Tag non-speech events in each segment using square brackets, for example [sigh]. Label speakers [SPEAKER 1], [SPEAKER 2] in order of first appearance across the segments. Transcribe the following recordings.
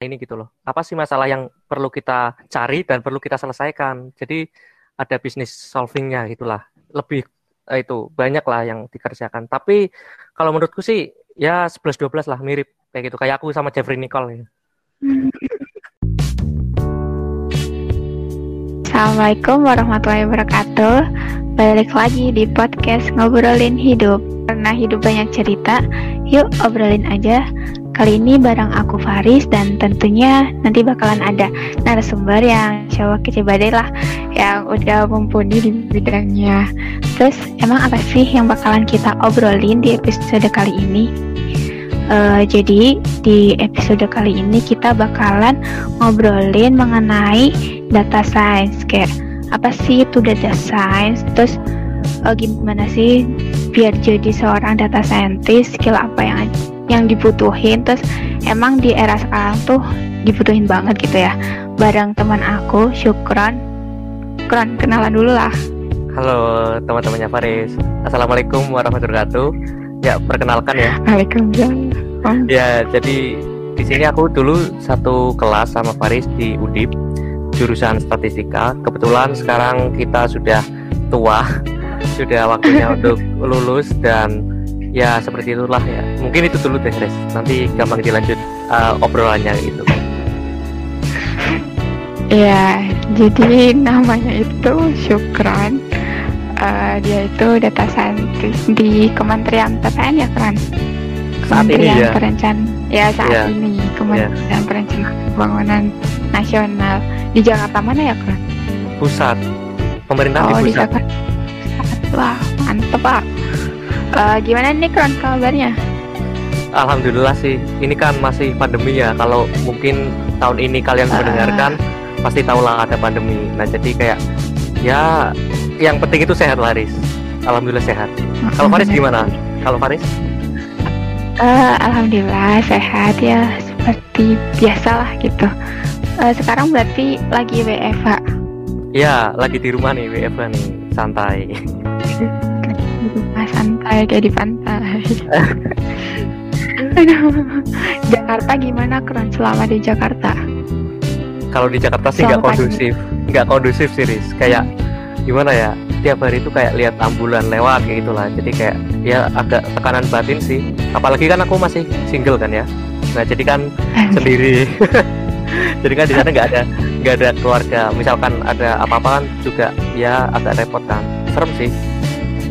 [SPEAKER 1] ini gitu loh. Apa sih masalah yang perlu kita cari dan perlu kita selesaikan. Jadi ada bisnis solvingnya gitulah. Lebih eh, itu banyak lah yang dikerjakan. Tapi kalau menurutku sih ya 11-12 lah mirip kayak gitu. Kayak aku sama Jeffrey Nicole. Ya.
[SPEAKER 2] Assalamualaikum warahmatullahi wabarakatuh Balik lagi di podcast Ngobrolin Hidup Karena hidup banyak cerita Yuk obrolin aja Kali ini bareng aku Faris dan tentunya nanti bakalan ada narasumber yang insya Allah lah yang udah mumpuni di bidangnya. Terus emang apa sih yang bakalan kita obrolin di episode kali ini? Uh, jadi di episode kali ini kita bakalan ngobrolin mengenai data science kayak apa sih itu data science? Terus uh, gimana sih biar jadi seorang data scientist skill apa yang yang dibutuhin? Terus emang di era sekarang tuh dibutuhin banget gitu ya. Bareng teman aku Syukron. Kron kenalan dulu lah.
[SPEAKER 1] Halo teman-temannya Faris. Assalamualaikum warahmatullahi wabarakatuh Ya perkenalkan ya.
[SPEAKER 2] Waalaikumsalam
[SPEAKER 1] Ya jadi di sini aku dulu satu kelas sama Faris di Udip jurusan statistika. Kebetulan sekarang kita sudah tua [laughs] sudah waktunya [laughs] untuk lulus dan ya seperti itulah ya. Mungkin itu dulu deh Res nanti gampang dilanjut uh, obrolannya gitu.
[SPEAKER 2] Ya jadi namanya itu Syukran uh, dia itu data scientist di Kementerian PPN ya Kran
[SPEAKER 1] Kementerian ini ya.
[SPEAKER 2] Perencan ya saat ya. ini Kementerian ya. Perencanaan Pembangunan Nasional di Jakarta mana ya Kran
[SPEAKER 1] pusat pemerintah
[SPEAKER 2] oh,
[SPEAKER 1] di pusat
[SPEAKER 2] di Jakarta wah mantep pak Uh, gimana nih Kron kabarnya?
[SPEAKER 1] Alhamdulillah sih. Ini kan masih pandemi ya. Kalau mungkin tahun ini kalian uh, mendengarkan pasti tahu lah ada pandemi. Nah jadi kayak ya yang penting itu sehat Faris. Alhamdulillah sehat. Kalau Faris gimana? Kalau Faris?
[SPEAKER 2] Uh, Alhamdulillah sehat ya seperti biasa lah gitu. Uh, sekarang berarti lagi WFH?
[SPEAKER 1] Ya lagi di rumah nih WFH nih santai.
[SPEAKER 2] rumah santai kayak di pantai [laughs] Jakarta gimana keren selama di Jakarta
[SPEAKER 1] kalau di Jakarta sih nggak kondusif nggak kondusif sih Riz. kayak gimana ya tiap hari itu kayak lihat ambulan lewat kayak gitulah. Jadi kayak ya agak tekanan batin sih. Apalagi kan aku masih single kan ya. Nah jadi kan sendiri. [laughs] Jadi kan di sana nggak ada nggak ada keluarga. Misalkan ada apa-apa kan juga ya agak repot kan. Serem sih.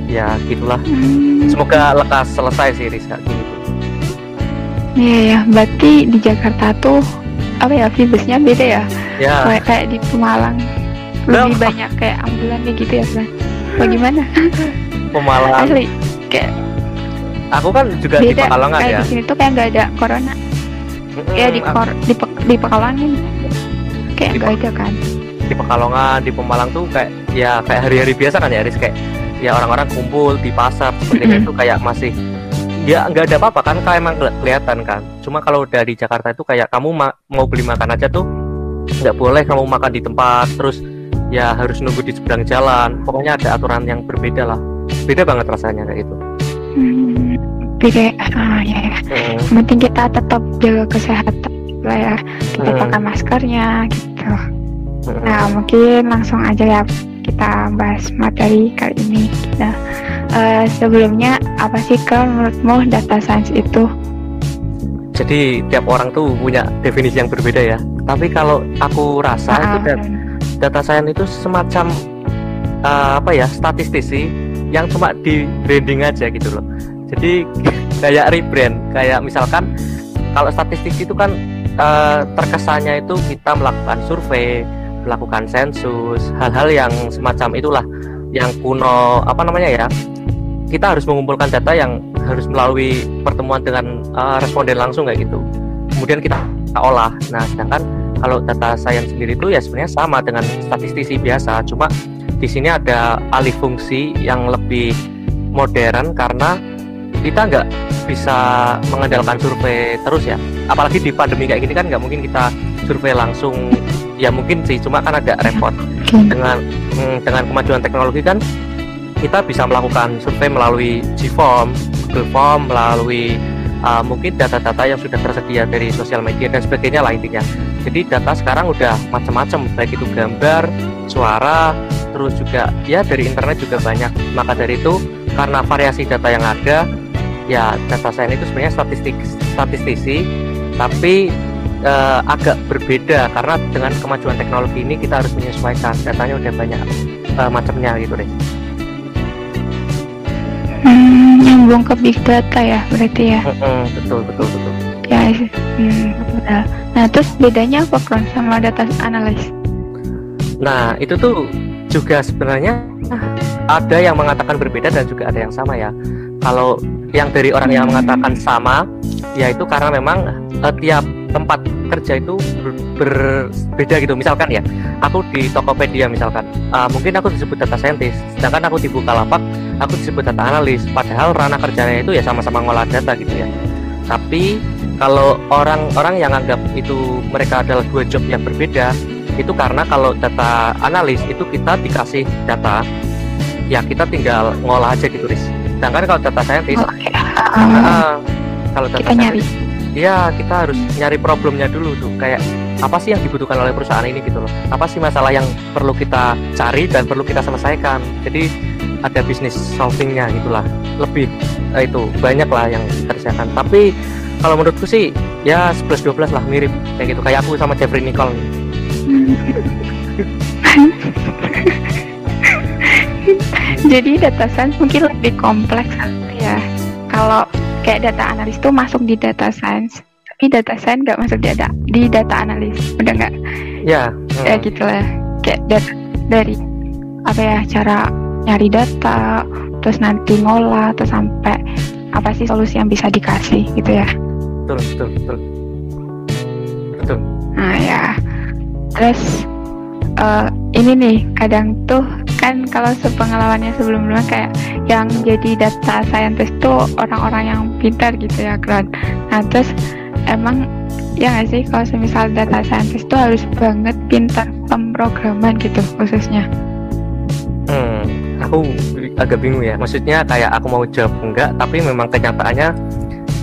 [SPEAKER 1] Ya gitulah. Hmm. semoga lekas selesai sih Rizka gitu
[SPEAKER 2] Iya ya, berarti di Jakarta tuh apa ya vibesnya beda ya?
[SPEAKER 1] Ya.
[SPEAKER 2] Kayak, kayak di Pemalang lebih banyak kayak ambulan kayak gitu ya, kan? Bagaimana? [laughs]
[SPEAKER 1] Pemalang.
[SPEAKER 2] Asli kayak
[SPEAKER 1] aku kan juga beda. di Pekalongan
[SPEAKER 2] kayak
[SPEAKER 1] ya.
[SPEAKER 2] Di sini tuh kayak nggak ada corona. Mm-hmm. Ya di kor di, pe di Pekalongan kayak nggak ada kan.
[SPEAKER 1] Di Pekalongan, di Pemalang tuh kayak ya kayak hari-hari biasa kan ya, Riz kayak ya orang-orang kumpul di pasar seperti mm -hmm. itu kayak masih ya nggak ada apa-apa kan kayak emang kelihatan kan cuma kalau dari Jakarta itu kayak kamu ma mau beli makan aja tuh nggak boleh kamu makan di tempat terus ya harus nunggu di seberang jalan pokoknya ada aturan yang berbeda lah beda banget rasanya kayak gitu
[SPEAKER 2] hmm, beda ah, ya, ya. Hmm. penting kita tetap jaga kesehatan lah ya kita hmm. pakai maskernya gitu hmm. nah mungkin langsung aja ya kita bahas materi kali ini kita uh, sebelumnya apa sih kalau menurutmu data science itu?
[SPEAKER 1] Jadi tiap orang tuh punya definisi yang berbeda ya. Tapi kalau aku rasa uh, itu dat data science itu semacam uh, apa ya statistisi yang cuma di branding aja gitu loh. Jadi [laughs] kayak rebrand. Kayak misalkan kalau statistik itu kan uh, terkesannya itu kita melakukan survei melakukan sensus hal-hal yang semacam itulah yang kuno apa namanya ya kita harus mengumpulkan data yang harus melalui pertemuan dengan uh, responden langsung kayak gitu. Kemudian kita, olah. Nah sedangkan kalau data science sendiri itu ya sebenarnya sama dengan statistisi biasa. Cuma di sini ada alih fungsi yang lebih modern karena kita nggak bisa mengandalkan survei terus ya. Apalagi di pandemi kayak gini kan nggak mungkin kita survei langsung. Ya mungkin sih cuma kan agak repot. Dengan hmm, dengan kemajuan teknologi kan kita bisa melakukan survei melalui Gform, Google Form, melalui uh, mungkin data-data yang sudah tersedia dari sosial media dan sebagainya lah intinya. Jadi data sekarang udah macam-macam baik itu gambar suara terus juga ya dari internet juga banyak. Maka dari itu karena variasi data yang ada ya data science itu sebenarnya statistik statistisi tapi uh, agak berbeda karena dengan kemajuan teknologi ini kita harus menyesuaikan datanya udah banyak uh, macamnya gitu deh.
[SPEAKER 2] Hmm, nyambung ke big data ya berarti ya.
[SPEAKER 1] Mm -hmm, betul betul betul.
[SPEAKER 2] Ya, hmm, betul. Nah terus bedanya apa Kron sama data analis?
[SPEAKER 1] Nah itu tuh juga sebenarnya ada yang mengatakan berbeda dan juga ada yang sama ya. Kalau yang dari orang yang mengatakan sama, yaitu karena memang uh, tiap tempat kerja itu ber berbeda gitu. Misalkan ya aku di Tokopedia misalkan uh, mungkin aku disebut data scientist sedangkan aku di Bukalapak aku disebut data analis. Padahal ranah kerjanya itu ya sama-sama ngolah data gitu ya. Tapi kalau orang-orang yang anggap itu mereka adalah dua job yang berbeda itu karena kalau data analis itu kita dikasih data ya kita tinggal ngolah aja gitu Riz sedangkan kalau data scientist okay. uh, uh, kalau data
[SPEAKER 2] kita nyari
[SPEAKER 1] Iya, kita harus nyari problemnya dulu tuh. Kayak apa sih yang dibutuhkan oleh perusahaan ini gitu loh. Apa sih masalah yang perlu kita cari dan perlu kita selesaikan. Jadi ada bisnis solvingnya gitulah. Lebih eh, itu banyak lah yang dikerjakan. Tapi kalau menurutku sih ya 11 12 lah mirip kayak gitu. Kayak aku sama Jeffrey Nicole. [laughs] [laughs]
[SPEAKER 2] Jadi data science mungkin lebih kompleks ya. Kalau kayak data analis tuh masuk di data science. Tapi data science nggak masuk di data di data analis. Udah nggak?
[SPEAKER 1] Ya
[SPEAKER 2] hmm. ya gitulah kayak data dari apa ya cara nyari data terus nanti ngolah terus sampai apa sih solusi yang bisa dikasih gitu ya.
[SPEAKER 1] Betul betul betul. Betul.
[SPEAKER 2] Nah ya. Terus uh, ini nih kadang tuh kan kalau sepengalamannya sebelum-sebelumnya kayak yang jadi data scientist tuh orang-orang yang pintar gitu ya kan nah terus emang ya nggak sih kalau semisal data scientist tuh harus banget pintar pemrograman gitu khususnya.
[SPEAKER 1] Hmm aku agak bingung ya. Maksudnya kayak aku mau jawab enggak tapi memang kenyataannya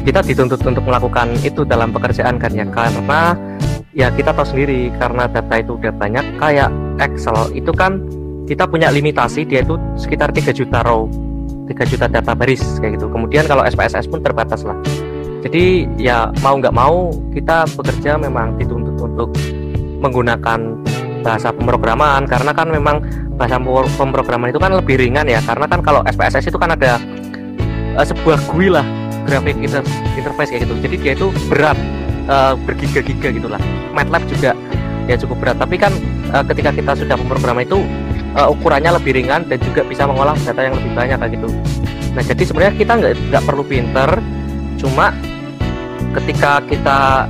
[SPEAKER 1] kita dituntut untuk melakukan itu dalam pekerjaan kan ya. Karena ya kita tahu sendiri karena data itu udah banyak kayak Excel itu kan kita punya limitasi dia itu sekitar 3 juta row 3 juta data baris kayak gitu. Kemudian kalau SPSS pun terbatas lah. Jadi ya mau nggak mau kita bekerja memang dituntut untuk menggunakan bahasa pemrograman karena kan memang bahasa pemrograman itu kan lebih ringan ya. Karena kan kalau SPSS itu kan ada uh, sebuah GUI lah graphic interface kayak gitu. Jadi dia itu berat uh, bergiga-giga gitulah MATLAB juga ya cukup berat. Tapi kan uh, ketika kita sudah memprogram itu uh, ukurannya lebih ringan dan juga bisa mengolah data yang lebih banyak kayak gitu. Nah jadi sebenarnya kita nggak nggak perlu pinter cuma ketika kita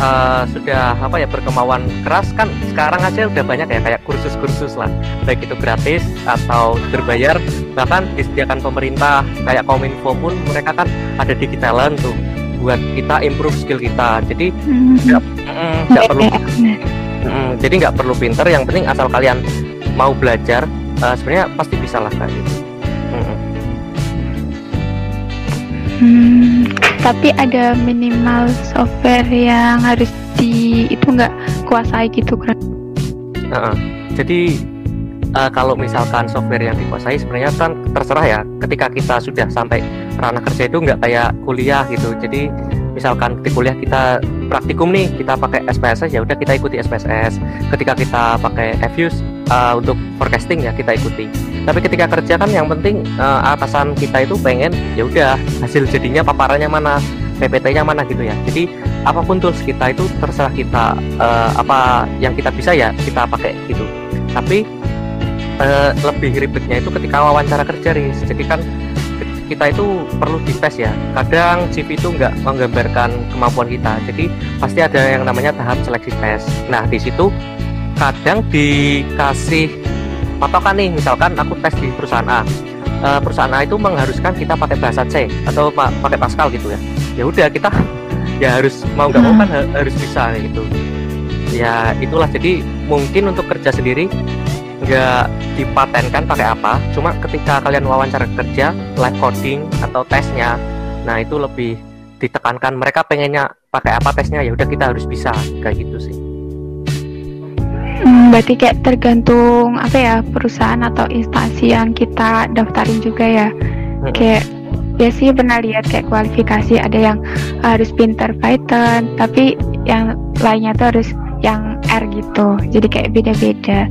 [SPEAKER 1] uh, sudah apa ya berkemauan keras kan sekarang aja udah banyak ya kayak kursus-kursus lah. Baik itu gratis atau berbayar bahkan disediakan pemerintah kayak Kominfo pun mereka kan ada digitalan tuh buat kita improve skill kita. Jadi hmm. nggak mm, mm, perlu mm, jadi nggak perlu pinter yang penting asal kalian mau belajar uh, sebenarnya pasti bisa lah kayak gitu mm.
[SPEAKER 2] Hmm, tapi ada minimal software yang harus di itu nggak kuasai gitu kan?
[SPEAKER 1] Uh, jadi uh, kalau misalkan software yang dikuasai sebenarnya kan terserah ya ketika kita sudah sampai ranah kerja itu nggak kayak kuliah gitu jadi misalkan di kuliah kita praktikum nih kita pakai SPSS ya udah kita ikuti SPSS ketika kita pakai FUS uh, untuk forecasting ya kita ikuti. Tapi ketika kerja kan yang penting uh, atasan kita itu pengen ya udah hasil jadinya paparannya mana PPT-nya mana gitu ya. Jadi apa pun tools kita itu terserah kita uh, apa yang kita bisa ya kita pakai gitu. Tapi uh, lebih ribetnya itu ketika wawancara kerja nih jadi kan kita itu perlu dites ya. Kadang CV itu nggak menggambarkan kemampuan kita jadi pasti ada yang namanya tahap seleksi tes. Nah di situ kadang dikasih patokan nih misalkan aku tes di perusahaan A. Uh, perusahaan A itu mengharuskan kita pakai bahasa C atau pakai Pascal gitu ya. Ya udah kita [laughs] ya harus mau nggak mau kan harus bisa gitu. Ya itulah. Jadi mungkin untuk kerja sendiri nggak dipatenkan pakai apa cuma ketika kalian wawancara kerja live coding atau tesnya nah itu lebih ditekankan. Mereka pengennya pakai apa tesnya ya udah kita harus bisa kayak gitu sih.
[SPEAKER 2] Hmm, berarti kayak tergantung apa ya perusahaan atau instansi yang kita daftarin juga ya. Hmm. kayak ya sih pernah lihat kayak kualifikasi ada yang harus pinter Python tapi yang lainnya tuh harus yang R gitu. Jadi kayak beda-beda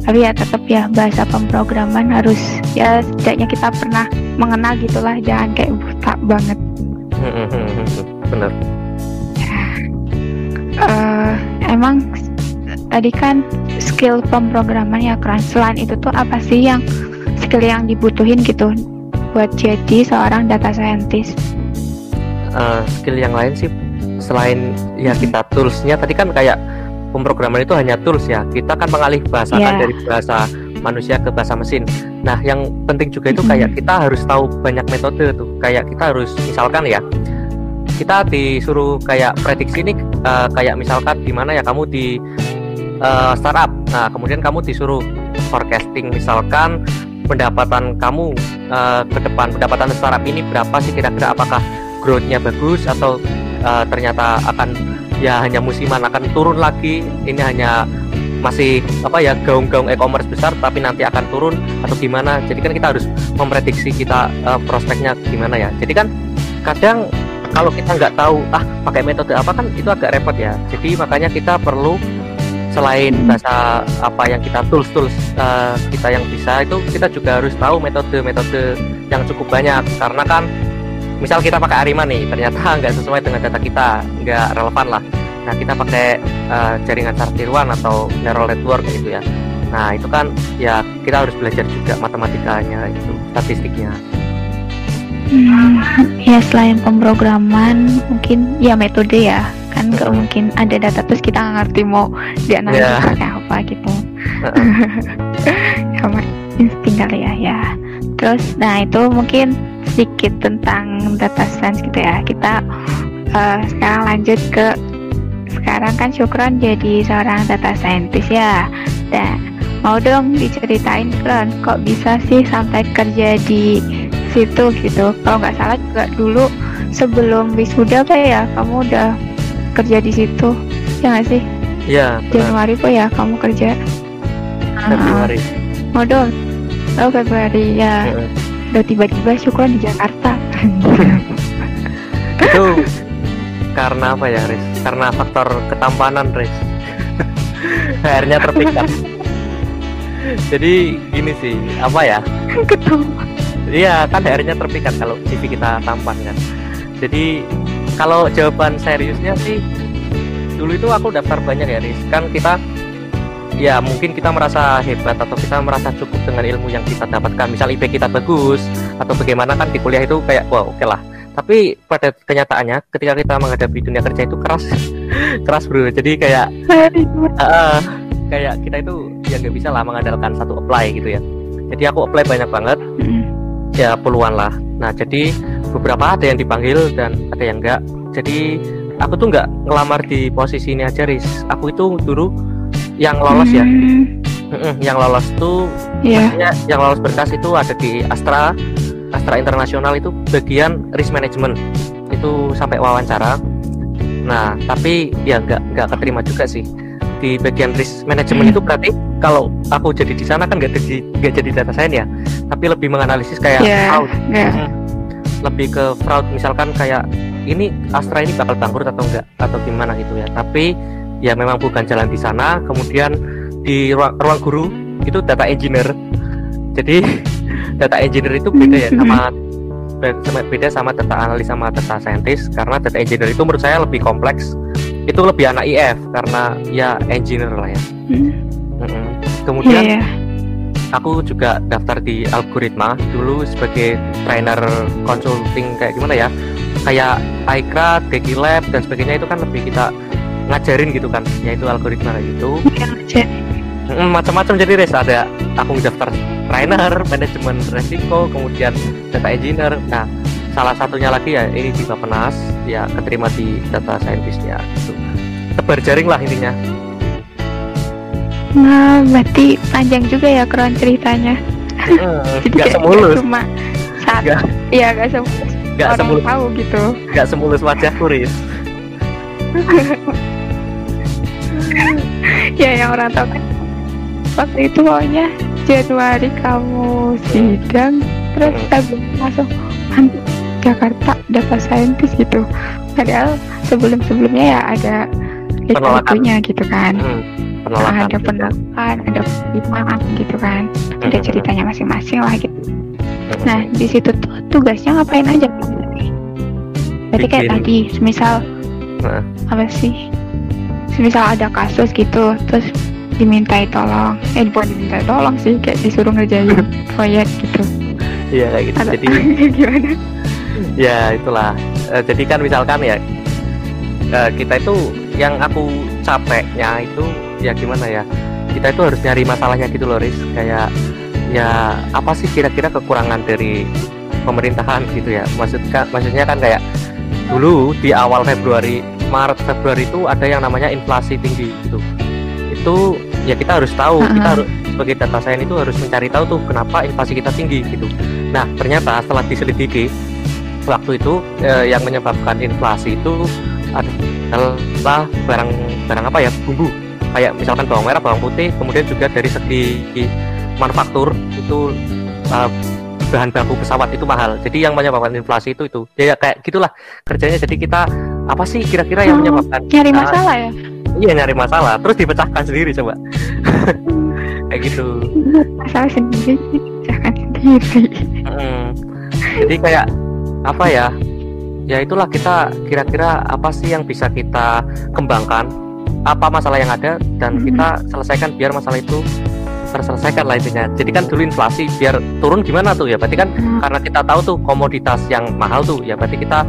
[SPEAKER 2] tapi ya tetap ya bahasa pemrograman harus ya setidaknya kita pernah mengenal gitulah jangan kayak buta banget. [laughs]
[SPEAKER 1] Bener
[SPEAKER 2] uh, emang tadi kan skill pemrograman ya keren selain itu tuh apa sih yang skill yang dibutuhin gitu buat jadi seorang data scientist?
[SPEAKER 1] Uh, skill yang lain sih selain ya kita toolsnya tadi kan kayak pemrograman itu hanya tools ya kita kan mengalih bahasa yeah. dari bahasa manusia ke bahasa mesin. Nah yang penting juga itu kayak kita harus tahu banyak metode tuh kayak kita harus misalkan ya kita disuruh kayak prediksi ini uh, kayak misalkan di mana ya kamu di uh, startup. Nah kemudian kamu disuruh forecasting misalkan pendapatan kamu uh, ke depan pendapatan startup ini berapa sih kira-kira apakah growth-nya bagus atau uh, ternyata akan ya hanya musiman akan turun lagi. Ini hanya masih apa ya gaung-gaung e-commerce besar tapi nanti akan turun atau gimana. Jadi kan kita harus memprediksi kita uh, prospeknya gimana ya. Jadi kan kadang kalau kita nggak tahu ah pakai metode apa kan itu agak repot ya. Jadi makanya kita perlu selain bahasa apa yang kita tools tools uh, kita yang bisa itu kita juga harus tahu metode-metode yang cukup banyak. Karena kan misal kita pakai Arima nih ternyata [laughs] nggak sesuai dengan data kita nggak relevan lah. Nah kita pakai uh, jaringan sartiruan atau neural network gitu ya. Nah itu kan ya kita harus belajar juga matematikanya itu statistiknya.
[SPEAKER 2] Hmm, ya selain pemrograman mungkin ya metode ya. Kan nggak mungkin ada data terus kita nggak ngerti mau dianalisis yeah. pakai apa gitu. Sama insting kali ya ya. Terus nah itu mungkin sedikit tentang data science gitu ya. Kita uh, sekarang lanjut ke sekarang kan Syukron jadi seorang data scientist ya. Dan mau dong diceritain kan kok bisa sih sampai kerja di situ gitu? Kalau nggak salah juga dulu sebelum wisuda apa ya kamu udah kerja di situ ya nggak sih?
[SPEAKER 1] Iya.
[SPEAKER 2] Januari kok ya kamu kerja.
[SPEAKER 1] Februari.
[SPEAKER 2] Uh, oh dong. Oh Februari ya. Uh. Udah tiba-tiba syukur di Jakarta. [laughs]
[SPEAKER 1] Itu karena apa ya Riz? Karena faktor ketampanan Riz. [laughs] Akhirnya terpikat. Jadi gini sih apa ya? Iya kan akhirnya terpikat kalau CV kita tampan kan. Jadi kalau jawaban seriusnya sih dulu itu aku daftar banyak ya Riz. Kan kita ya mungkin kita merasa hebat atau kita merasa cukup dengan ilmu yang kita dapatkan. Misal IP kita bagus atau bagaimana kan di kuliah itu kayak wow oke okay lah. Tapi pada kenyataannya ketika kita menghadapi dunia kerja itu keras [laughs] keras bro. Jadi kayak [laughs] uh, kayak kita itu ya nggak bisa lah mengandalkan satu apply gitu ya. Jadi aku apply banyak banget. Ya puluhan lah. Nah jadi beberapa ada yang dipanggil dan ada yang enggak jadi aku tuh nggak ngelamar di posisi ini aja Riz. Aku itu dulu yang lolos ya? Hmm. yang lolos tuh yeah. yang lolos berkas itu ada di Astra Astra Internasional itu bagian risk management. Itu sampai wawancara. Nah tapi ya nggak nggak keterima juga sih. Di bagian risk management hmm. itu berarti kalau aku jadi di sana kan nggak jadi nggak jadi data science ya? Tapi lebih menganalisis kayak yeah, fraud. yeah lebih ke fraud misalkan kayak ini Astra ini bakal bangkrut atau enggak atau gimana gitu ya? Tapi ya memang bukan jalan di sana. Kemudian di ruang, ruang guru itu data engineer. Jadi [laughs] data engineer itu beda ya [laughs] sama beda sama data analis sama data scientist karena data engineer itu menurut saya lebih kompleks. Itu lebih anak IF karena ya engineer lah ya. Mm -hmm. kemudian yeah, aku juga daftar di algoritma. Dulu sebagai trainer consulting kayak gimana ya. Kayak iCrowd, Lab dan sebagainya itu kan lebih kita ngajarin gitu kan yaitu algoritma kayak gitu mm, macam-macam jadi res ada aku daftar trainer manajemen resiko kemudian data engineer nah salah satunya lagi ya ini di Bapenas ya keterima di data scientist ya gitu. tebar jaring lah intinya
[SPEAKER 2] Nah, berarti panjang juga ya keren ceritanya.
[SPEAKER 1] Hmm, [laughs] Jadi gak [laughs] semulus.
[SPEAKER 2] Cuma satu. Gak. Iya, gak semulus. nggak semulus tahu gitu
[SPEAKER 1] nggak semulus wajah kuris [laughs]
[SPEAKER 2] ya yang orang tahu kan. Waktu itu pokoknya Januari kamu sidang terus hmm. masuk Jakarta data saintis gitu. Padahal sebelum sebelumnya ya ada penolakannya gitu kan. Hmm, penolakan. Ada penolakan ada pertimbangan gitu kan. Hmm. ada ceritanya masing-masing lah gitu. Hmm. nah di situ tuh tugasnya ngapain aja? Jadi kayak tadi semisal nah. apa sih semisal ada kasus gitu terus dimintai tolong. Eh bukan dimintai tolong sih kayak disuruh ngerjain [laughs] proyek gitu.
[SPEAKER 1] Iya kayak gitu. Jadi [laughs] gimana? Ya itulah. Uh, jadi kan misalkan ya uh, kita itu yang aku capeknya itu ya gimana ya kita itu harus nyari masalahnya gitu loh Riz. Kayak ya apa sih kira-kira kekurangan dari pemerintahan gitu ya? Maksudnya kan kayak dulu di awal Februari Maret Februari itu ada yang namanya inflasi tinggi gitu. Itu ya kita harus tahu uh -huh. kita harus sebagai data science itu harus mencari tahu tuh kenapa inflasi kita tinggi gitu. Nah ternyata setelah diselidiki waktu itu eh, yang menyebabkan inflasi itu adalah barang barang apa ya bumbu. Kayak misalkan bawang merah bawang putih kemudian juga dari segi manufaktur itu uh, bahan baku pesawat itu mahal. Jadi yang menyebabkan inflasi itu itu. Ya, ya kayak gitulah kerjanya. Jadi kita apa sih kira-kira yang oh, menyebabkan
[SPEAKER 2] nyari masalah ya?
[SPEAKER 1] Iya nyari masalah. Terus dipecahkan sendiri coba. Kayak gitu.
[SPEAKER 2] Masalah sendiri dipecahkan sendiri.
[SPEAKER 1] Hmm. jadi kayak apa ya ya itulah kita kira-kira apa sih yang bisa kita kembangkan apa masalah yang ada dan mm-hmm. kita selesaikan biar masalah itu terselesaikan lah intinya. Jadi kan dulu inflasi biar turun gimana tuh? Ya berarti kan mm. karena kita tahu tuh komoditas yang mahal tuh ya berarti kita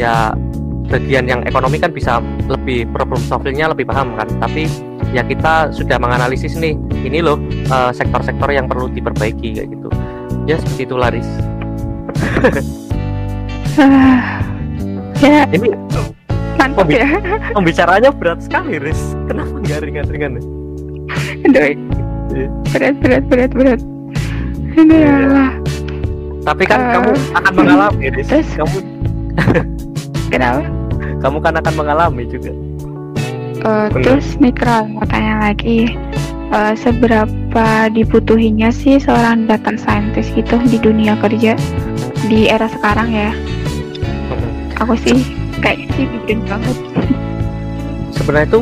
[SPEAKER 1] ya bagian yang ekonomi kan bisa lebih problem solvingnya lebih paham kan. Tapi ya kita sudah menganalisis nih ini loh eh, sektor-sektor uh, yang perlu diperbaiki kayak gitu. Ya seperti itu Laris. [sighs]
[SPEAKER 2] Ya. Ini mantap ya.
[SPEAKER 1] pembicaranya berat sekali Riz. Kenapa nggak ringan-ringan
[SPEAKER 2] Aduh, iya. berat berat berat berat. Ini ya.
[SPEAKER 1] tapi kan uh, kamu akan mengalami Riz. Terus? Kamu
[SPEAKER 2] kenapa
[SPEAKER 1] kamu kan akan mengalami juga.
[SPEAKER 2] Uh, terus Mikra mau tanya lagi. Uh, seberapa dibutuhinya sih seorang data scientist itu di dunia kerja di era sekarang ya? Aku sih kayak sih bikin banget.
[SPEAKER 1] Sebenarnya itu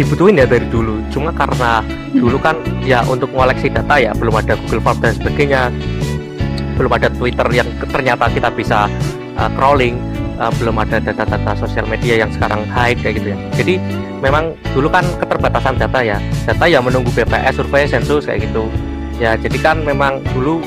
[SPEAKER 1] dibutuhin ya dari dulu. Cuma karena dulu kan ya untuk mengoleksi data ya belum ada Google Form dan sebagainya. Belum ada Twitter yang ternyata kita bisa uh, crawling uh, belum ada data-data sosial media yang sekarang high kayak gitu ya. Jadi memang dulu kan keterbatasan data ya. Data yang menunggu BPS survei sensus kayak gitu. Ya jadi kan memang dulu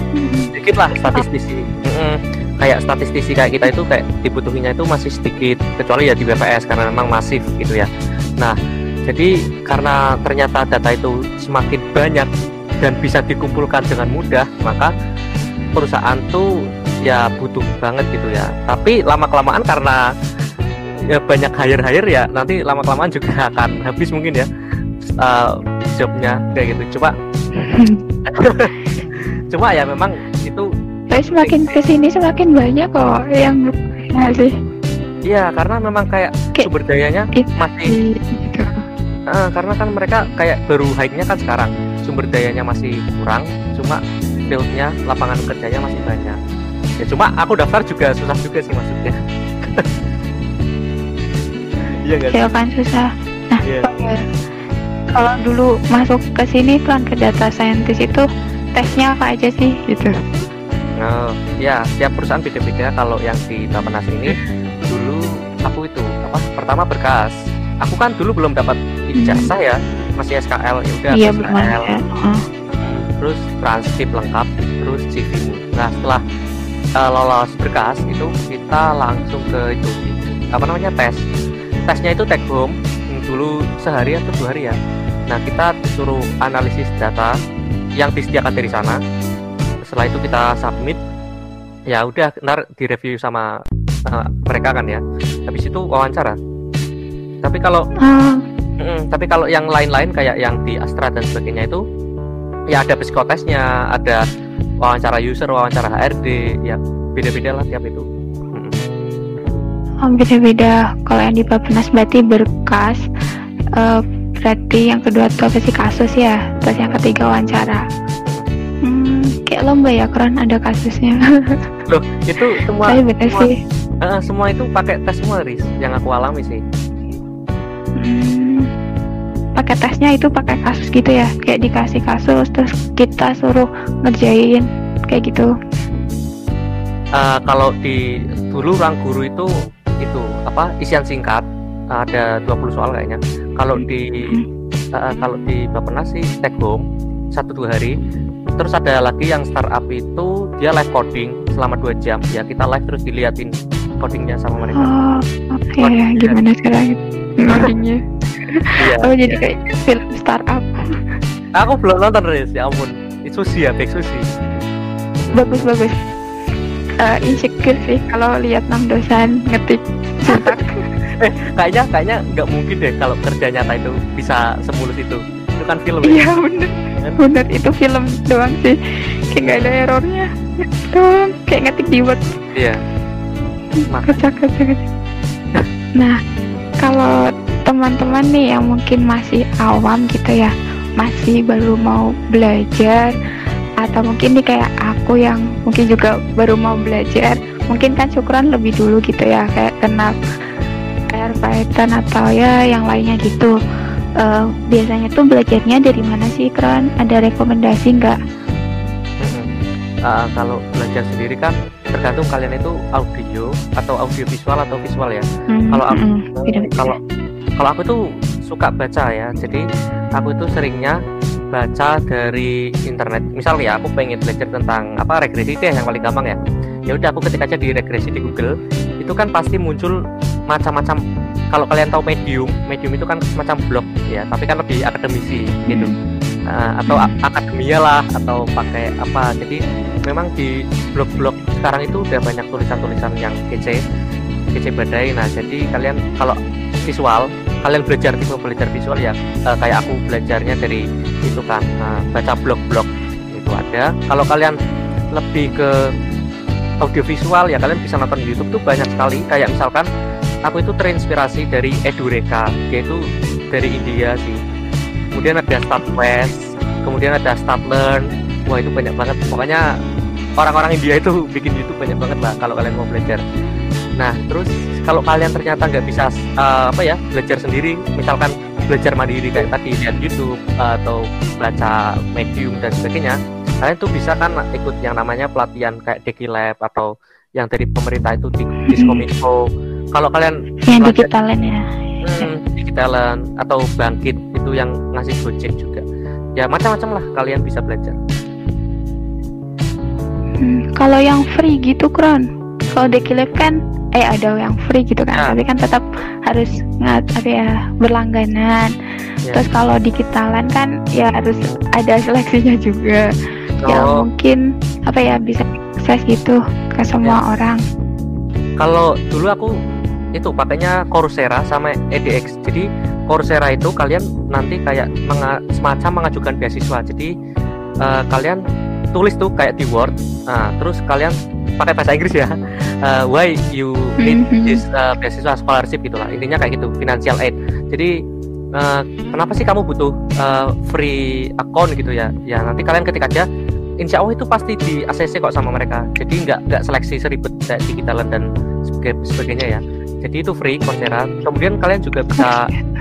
[SPEAKER 1] sedikit lah statistisi. Mm kayak statistisi kayak kita itu kayak dibutuhinya itu masih sedikit kecuali ya di BPS karena memang masif gitu ya. Nah jadi karena ternyata data itu semakin banyak dan bisa dikumpulkan dengan mudah maka perusahaan tuh ya butuh banget gitu ya. Tapi lama kelamaan karena ya banyak hire hire ya nanti lama kelamaan juga [laughs] akan habis mungkin ya uh, jobnya kayak gitu. Coba [laughs] cuma ya memang itu
[SPEAKER 2] tapi semakin ke sini semakin banyak kok yang sih?
[SPEAKER 1] Iya karena memang kayak, kayak sumber dayanya masih gitu. uh, karena kan mereka kayak baru high-nya kan sekarang sumber dayanya masih kurang cuma fieldnya lapangan kerjanya masih banyak ya cuma aku daftar juga susah juga sih maksudnya [laughs]
[SPEAKER 2] iya gak ya kan susah nah yeah. kalau dulu masuk ke sini tuan ke data scientist itu tesnya apa aja sih gitu
[SPEAKER 1] Nah, ya setiap perusahaan beda-beda. Kalau yang di Bapenas ini dulu aku itu apa? Pertama berkas. Aku kan dulu belum dapat ijazah ya, masih SKL ya udah
[SPEAKER 2] iya, SKL.
[SPEAKER 1] Terus transkrip lengkap, terus CV. Nah setelah uh, lolos berkas itu kita langsung ke itu apa namanya tes. Tesnya itu take home dulu sehari atau dua hari ya. Nah kita disuruh analisis data yang disediakan dari sana setelah itu kita submit ya udah ntar direview sama uh, mereka kan ya habis itu wawancara tapi kalau uh. mm, tapi kalau yang lain-lain kayak yang di Astra dan sebagainya itu ya ada psikotesnya ada wawancara user wawancara HRD ya beda-beda lah tiap itu
[SPEAKER 2] Oh, beda-beda. Kalau yang di Bapenas berarti berkas. Uh, berarti yang kedua tuh apa sih kasus ya. Terus yang ketiga wawancara. Hmm, kayak lomba ya, keren ada kasusnya. [laughs]
[SPEAKER 1] Loh, itu semua.
[SPEAKER 2] Tapi bener
[SPEAKER 1] semua,
[SPEAKER 2] sih.
[SPEAKER 1] Uh, semua itu pakai tes semua, Riz. Yang aku alami sih.
[SPEAKER 2] Hmm, pakai tesnya itu pakai kasus gitu ya. Kayak dikasih kasus, terus kita suruh ngerjain kayak gitu.
[SPEAKER 1] Uh, kalau di dulu ruang guru itu itu apa isian singkat ada 20 soal kayaknya. Kalau di uh, kalau di Bapenas sih take home satu dua hari. Terus ada lagi yang startup itu dia live coding selama dua jam. Ya kita live terus diliatin codingnya sama mereka.
[SPEAKER 2] Oh ya, ya gimana sekarang codingnya iya, oh jadi iya. kayak film startup.
[SPEAKER 1] Aku belum nonton Riz. Ya ampun. Itu sih ya baik susi
[SPEAKER 2] bagus bagus. Uh, insecure sih kalau lihat enam dosen ngetik [laughs]
[SPEAKER 1] eh kayaknya kayaknya nggak mungkin deh kalau kerja nyata itu bisa semulus itu. Itu kan film
[SPEAKER 2] ya? iya ya? bener. Kan? bener itu film doang sih. Kayak nggak ada errornya. Doang. Kayak ngetik di word.
[SPEAKER 1] Iya.
[SPEAKER 2] Kocak kocak. Nah kalau teman-teman nih yang mungkin masih awam gitu ya masih baru mau belajar atau mungkin nih kayak aku yang mungkin juga baru mau belajar mungkin kan syukuran lebih dulu gitu ya kayak kenal R Python atau ya yang lainnya gitu. Uh, biasanya tuh belajarnya dari mana sih Kron ada rekomendasi nggak?
[SPEAKER 1] Uh, kalau belajar sendiri kan tergantung kalian itu audio atau audio visual atau visual ya. Hmm, kalau aku hmm, kalau kalau aku tuh suka baca ya jadi aku itu seringnya baca dari internet. Misal ya aku pengen belajar tentang apa regresi deh yang paling gampang ya. Ya udah aku ketik aja di regresi di Google itu kan pasti muncul macam-macam. Kalau kalian tahu medium medium itu kan semacam blog ya tapi kan lebih akademisi gitu. Uh, atau hmm. akademia lah atau pakai apa. Jadi memang di blog-blog sekarang itu udah banyak tulisan-tulisan yang kece kece badai. Nah jadi kalian kalau visual. Kalian belajar tipe belajar visual ya uh, kayak aku belajarnya dari itu kan uh, baca blog-blog. Itu ada. Kalau kalian lebih ke audio visual ya kalian bisa nonton YouTube tuh banyak sekali. Kayak misalkan aku itu terinspirasi dari Edureka dia itu dari India sih. Kemudian ada West kemudian ada Learn. Wah itu banyak banget. Pokoknya orang-orang India itu bikin YouTube banyak banget lah kalau kalian mau belajar Nah, terus kalau kalian ternyata nggak bisa uh, apa ya belajar sendiri, misalkan belajar mandiri kayak tadi lihat YouTube uh, atau baca Medium dan sebagainya, kalian tuh bisa kan ikut yang namanya pelatihan kayak Deki Lab atau yang dari pemerintah itu di Diskominfo. Kalau kalian
[SPEAKER 2] yang digitalan ya,
[SPEAKER 1] hmm, digitalan atau bangkit itu yang ngasih Gojek juga. Ya macam-macam lah kalian bisa belajar.
[SPEAKER 2] Hmm, kalau yang free gitu Kron, kalau Deki Lab kan eh ada yang free gitu kan, nah. tapi kan tetap harus nggak apa ya berlangganan. Yeah. Terus kalau di Kitalan kan ya harus ada seleksinya juga. Ya, oh. Ya mungkin apa ya bisa akses gitu ke semua yeah. orang.
[SPEAKER 1] Kalau dulu aku itu pakainya Coursera sama EDX. Jadi Coursera itu kalian nanti kayak menga semacam mengajukan beasiswa. Jadi uh, kalian tulis tuh kayak di Word. Nah, terus kalian pakai bahasa Inggris ya. Uh, why you need mm-hmm. this uh, beasiswa scholarship gitulah intinya kayak gitu financial aid. Jadi uh, kenapa sih kamu butuh uh, free account gitu ya? Ya nanti kalian ketik aja. Insya Allah itu pasti di ACC kok sama mereka. Jadi nggak nggak seleksi seribet kayak digitalan dan sebagainya ya. Jadi itu free Coursera kemudian kalian juga bisa [laughs]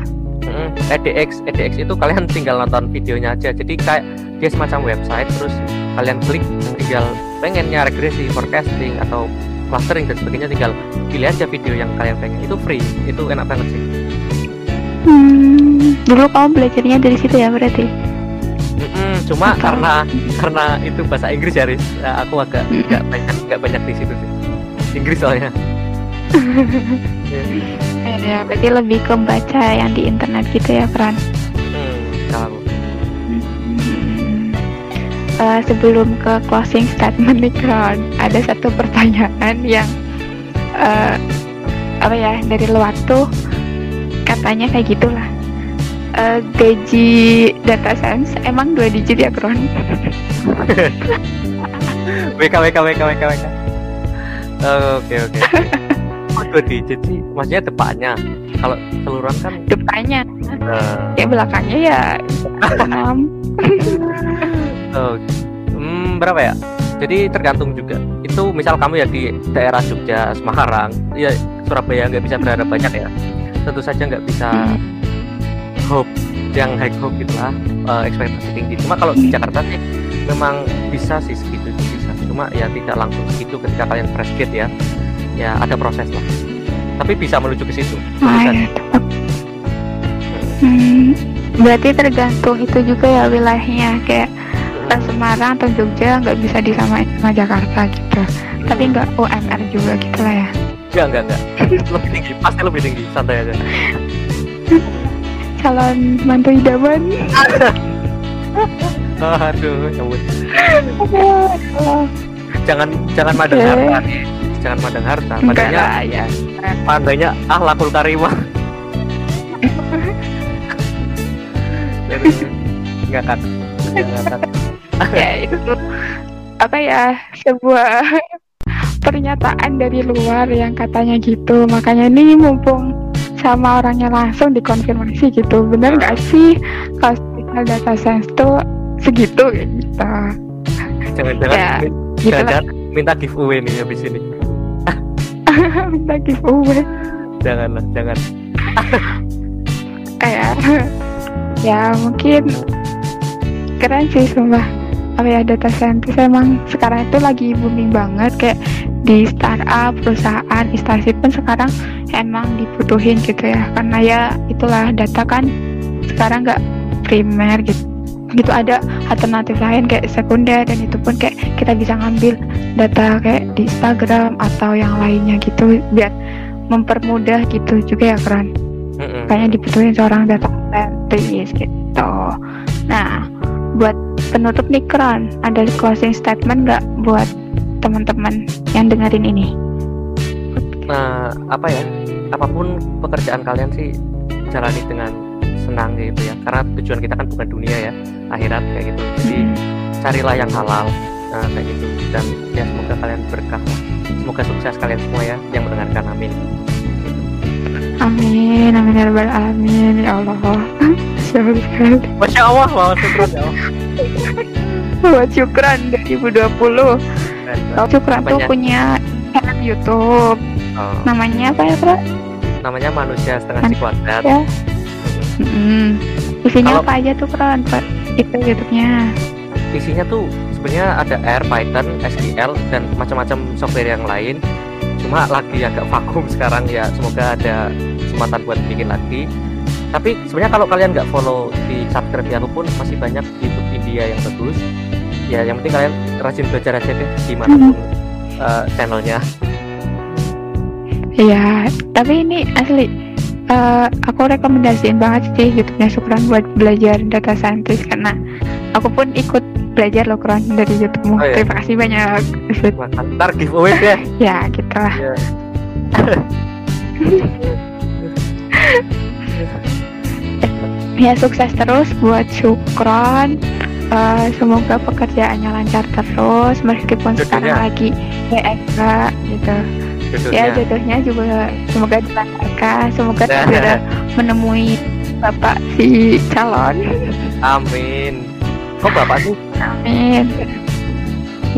[SPEAKER 1] Mm, EDX, EDX itu kalian tinggal nonton videonya aja. Jadi kayak dia semacam website, terus kalian klik tinggal pengennya regresi, forecasting atau clustering dan sebagainya tinggal pilih aja video yang kalian pengen. Itu free, itu enak banget sih.
[SPEAKER 2] Hmm, dulu kamu belajarnya dari situ ya berarti?
[SPEAKER 1] Mm-mm, cuma Atau... karena karena itu bahasa Inggris ya, Riz. Nah, aku agak nggak banyak nggak banyak di situ sih. Inggris soalnya. [laughs]
[SPEAKER 2] ya berarti lebih ke baca yang di internet gitu ya Fran uh, sebelum ke closing statement nih Fran ada satu pertanyaan yang uh, apa ya dari luar tuh katanya kayak gitulah. Uh, gaji data science emang dua digit ya Kron
[SPEAKER 1] WK WK WK WK WK oke oke. Gue di jadi maksudnya depannya. Kalau seluruhan kan
[SPEAKER 2] depannya.
[SPEAKER 1] Uh,
[SPEAKER 2] ya belakangnya ya enam [laughs]
[SPEAKER 1] oh, hmm, berapa ya? Jadi tergantung juga. Itu misal kamu ya di daerah Jogja Semarang ya Surabaya nggak bisa berharap banyak ya. Tentu saja nggak bisa hope yang high hope gitulah uh, ekspektasi tinggi. Cuma kalau di Jakarta sih memang bisa sih segitu bisa. Cuma ya tidak langsung segitu ketika kalian fresh grade ya. Ya ada proses lah. Tapi bisa menuju ke situ
[SPEAKER 2] ah, ya. hmm, berarti tergantung itu juga ya wilayahnya. Kayak hmm. Semarang atau Jogja nggak bisa disamain sama Jakarta gitu. Hmm. tapi nggak UMR juga gitu lah ya.
[SPEAKER 1] Enggak enggak enggak [laughs] lebih tinggi pasti lebih tinggi santai aja. [laughs]
[SPEAKER 2] Calon mantu idaman [laughs]
[SPEAKER 1] aduh ya jangan jangan madang okay. harta. Jangan madang harta. Padanya ya. padanya ah lakul karimah nggak kan nggak kan
[SPEAKER 2] ya itu apa ya sebuah pernyataan dari luar yang katanya gitu. Makanya ini mumpung sama orangnya langsung dikonfirmasi gitu. Bener nggak sih? Kalau data science tuh segitu kayak gitu.
[SPEAKER 1] Jangan-jangan ya, gitu jangan minta giveaway nih habis ini. [laughs]
[SPEAKER 2] Minta giveaway.
[SPEAKER 1] Janganlah jangan.
[SPEAKER 2] Kayak ya mungkin keren sih sumpah apa ya data scientist emang sekarang itu lagi booming banget kayak di startup perusahaan instansi pun sekarang emang dibutuhin gitu ya. Karena ya itulah data kan sekarang nggak primer gitu. Gitu ada alternatif lain kayak sekunder dan itu pun kayak kita bisa ngambil data kayak di Instagram atau yang lainnya gitu biar mempermudah gitu juga ya keren kayaknya dibutuhin seorang data scientist gitu. Nah buat penutup nih keren ada closing statement nggak buat teman-teman yang dengerin ini?
[SPEAKER 1] Nah apa ya? Apa pun pekerjaan kalian sih jalani dengan senang gitu ya. Karena tujuan kita kan bukan dunia ya akhirat kayak gitu. Jadi hmm. carilah yang halal nah, kayak gitu. Dan ya semoga kalian berkah. Semoga sukses kalian semua ya yang mendengarkan. Amin.
[SPEAKER 2] Amin amin ya rabbal alamin. Ya Allah [laughs]
[SPEAKER 1] Masya Allah Masya syukran ya
[SPEAKER 2] Buat syukran 2020 Syukran tuh punya channel YouTube oh. Namanya apa ya Bro?
[SPEAKER 1] Namanya Manusia Setengah Sikuadrat
[SPEAKER 2] ya. Hmm. Isinya Kalau, apa aja tuh Pak? Itu YouTube-nya.
[SPEAKER 1] Isinya tuh sebenarnya ada R, Python, SQL dan macam-macam software yang lain. Cuma lagi agak vakum sekarang ya. Semoga ada kesempatan buat bikin lagi. Tapi sebenarnya kalau kalian nggak follow di subscribe aku pun masih banyak YouTube India yang bagus. Ya yang penting kalian rajin belajar aja deh di mana pun hmm. uh, channelnya.
[SPEAKER 2] Iya, tapi ini asli uh, aku rekomendasiin banget sih YouTube-nya Sukron buat belajar data scientist karena aku pun ikut belajar loh Kron dari YouTube-mu. Oh, iya. Terima kasih banyak.
[SPEAKER 1] Ntar giveaway [laughs] ya.
[SPEAKER 2] ya, gitu lah. Yeah. [laughs] ya sukses terus buat Sukron. Uh, semoga pekerjaannya lancar terus meskipun Jodohnya. sekarang lagi ya gitu. Jodohnya. ya jodohnya juga semoga dilancarkan. Semoga nah. segera menemui bapak si calon.
[SPEAKER 1] Amin. Kok bapak sih?
[SPEAKER 2] Amin.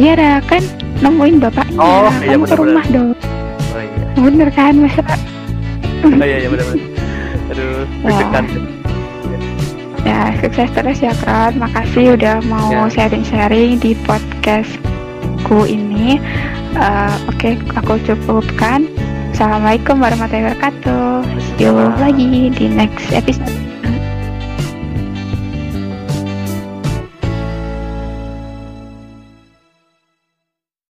[SPEAKER 2] Iya dah kan nemuin bapaknya. Oh, iya, bener, ke rumah dong. Oh, iya. bener kan masa
[SPEAKER 1] oh iya iya bener bener aduh deg
[SPEAKER 2] ya sukses terus ya Kron makasih udah mau ya. sharing-sharing ya. di podcastku ini uh, oke okay, aku cukupkan assalamualaikum warahmatullahi wabarakatuh see you lagi di next episode